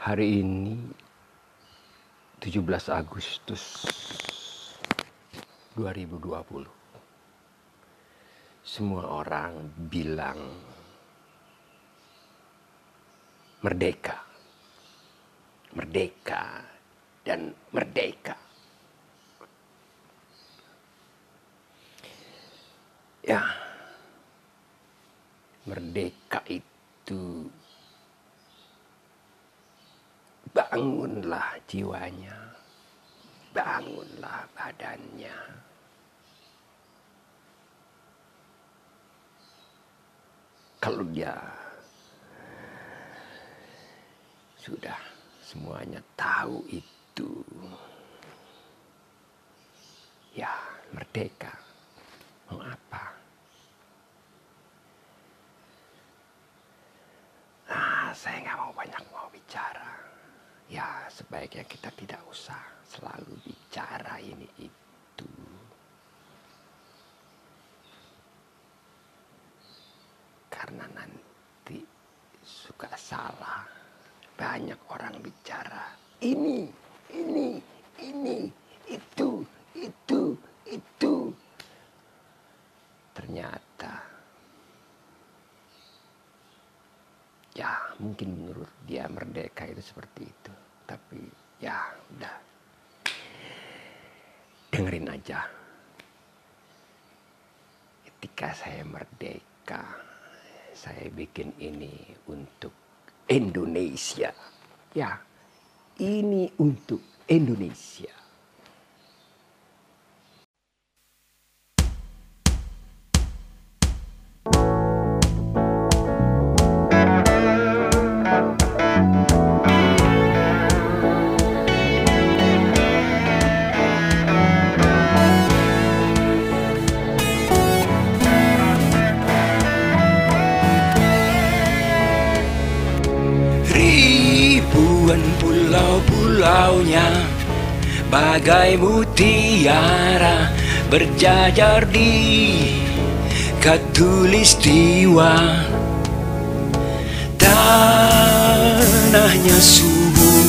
Hari ini 17 Agustus 2020 Semua orang bilang merdeka Merdeka dan merdeka. Ya Merdeka itu bangunlah jiwanya, bangunlah badannya. Kalau dia sudah semuanya tahu itu, ya merdeka. Ya sebaiknya kita tidak usah selalu bicara ini itu. Karena nanti suka salah. Banyak orang bicara ini, ini, ini, itu, itu, itu. Ternyata ya mungkin menurut dia merdeka itu seperti itu. Tapi ya udah. Dengerin aja. Ketika saya merdeka saya bikin ini untuk Indonesia. Ya ini untuk Indonesia pulau-pulaunya Bagai mutiara berjajar di katulistiwa Tanahnya subur,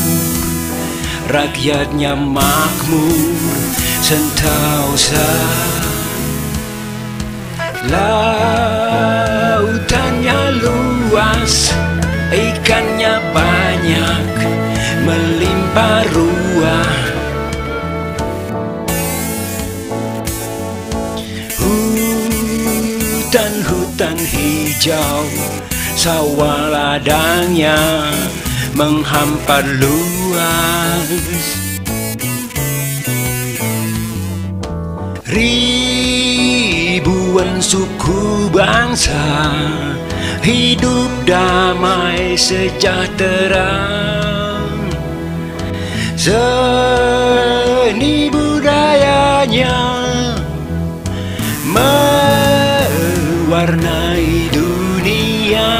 rakyatnya makmur Sentausa Lautannya luas, ikannya banyak ruah Hutan-hutan hijau Sawah ladangnya menghampar luas. Ribuan suku bangsa Hidup damai sejahtera Seni budayanya Mewarnai dunia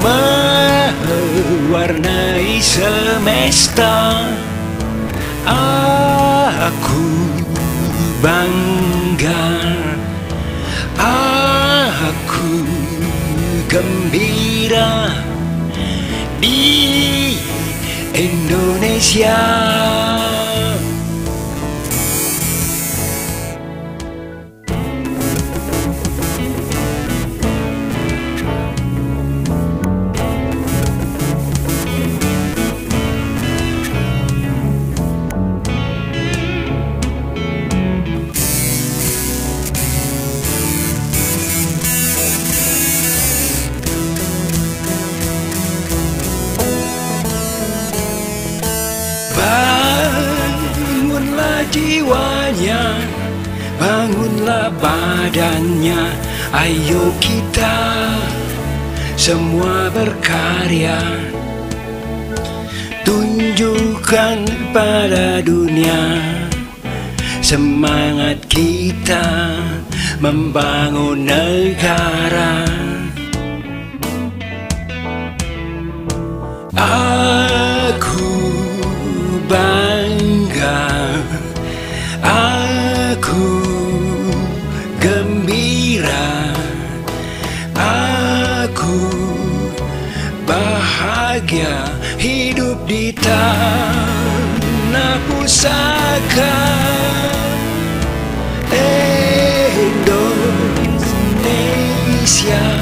Mewarnai semesta. Aku bangga Aku gembira Di Indonesia jiwanya Bangunlah badannya. Ayo kita semua berkarya. Tunjukkan pada dunia Semangat kita membangun negara pusaka Indonesia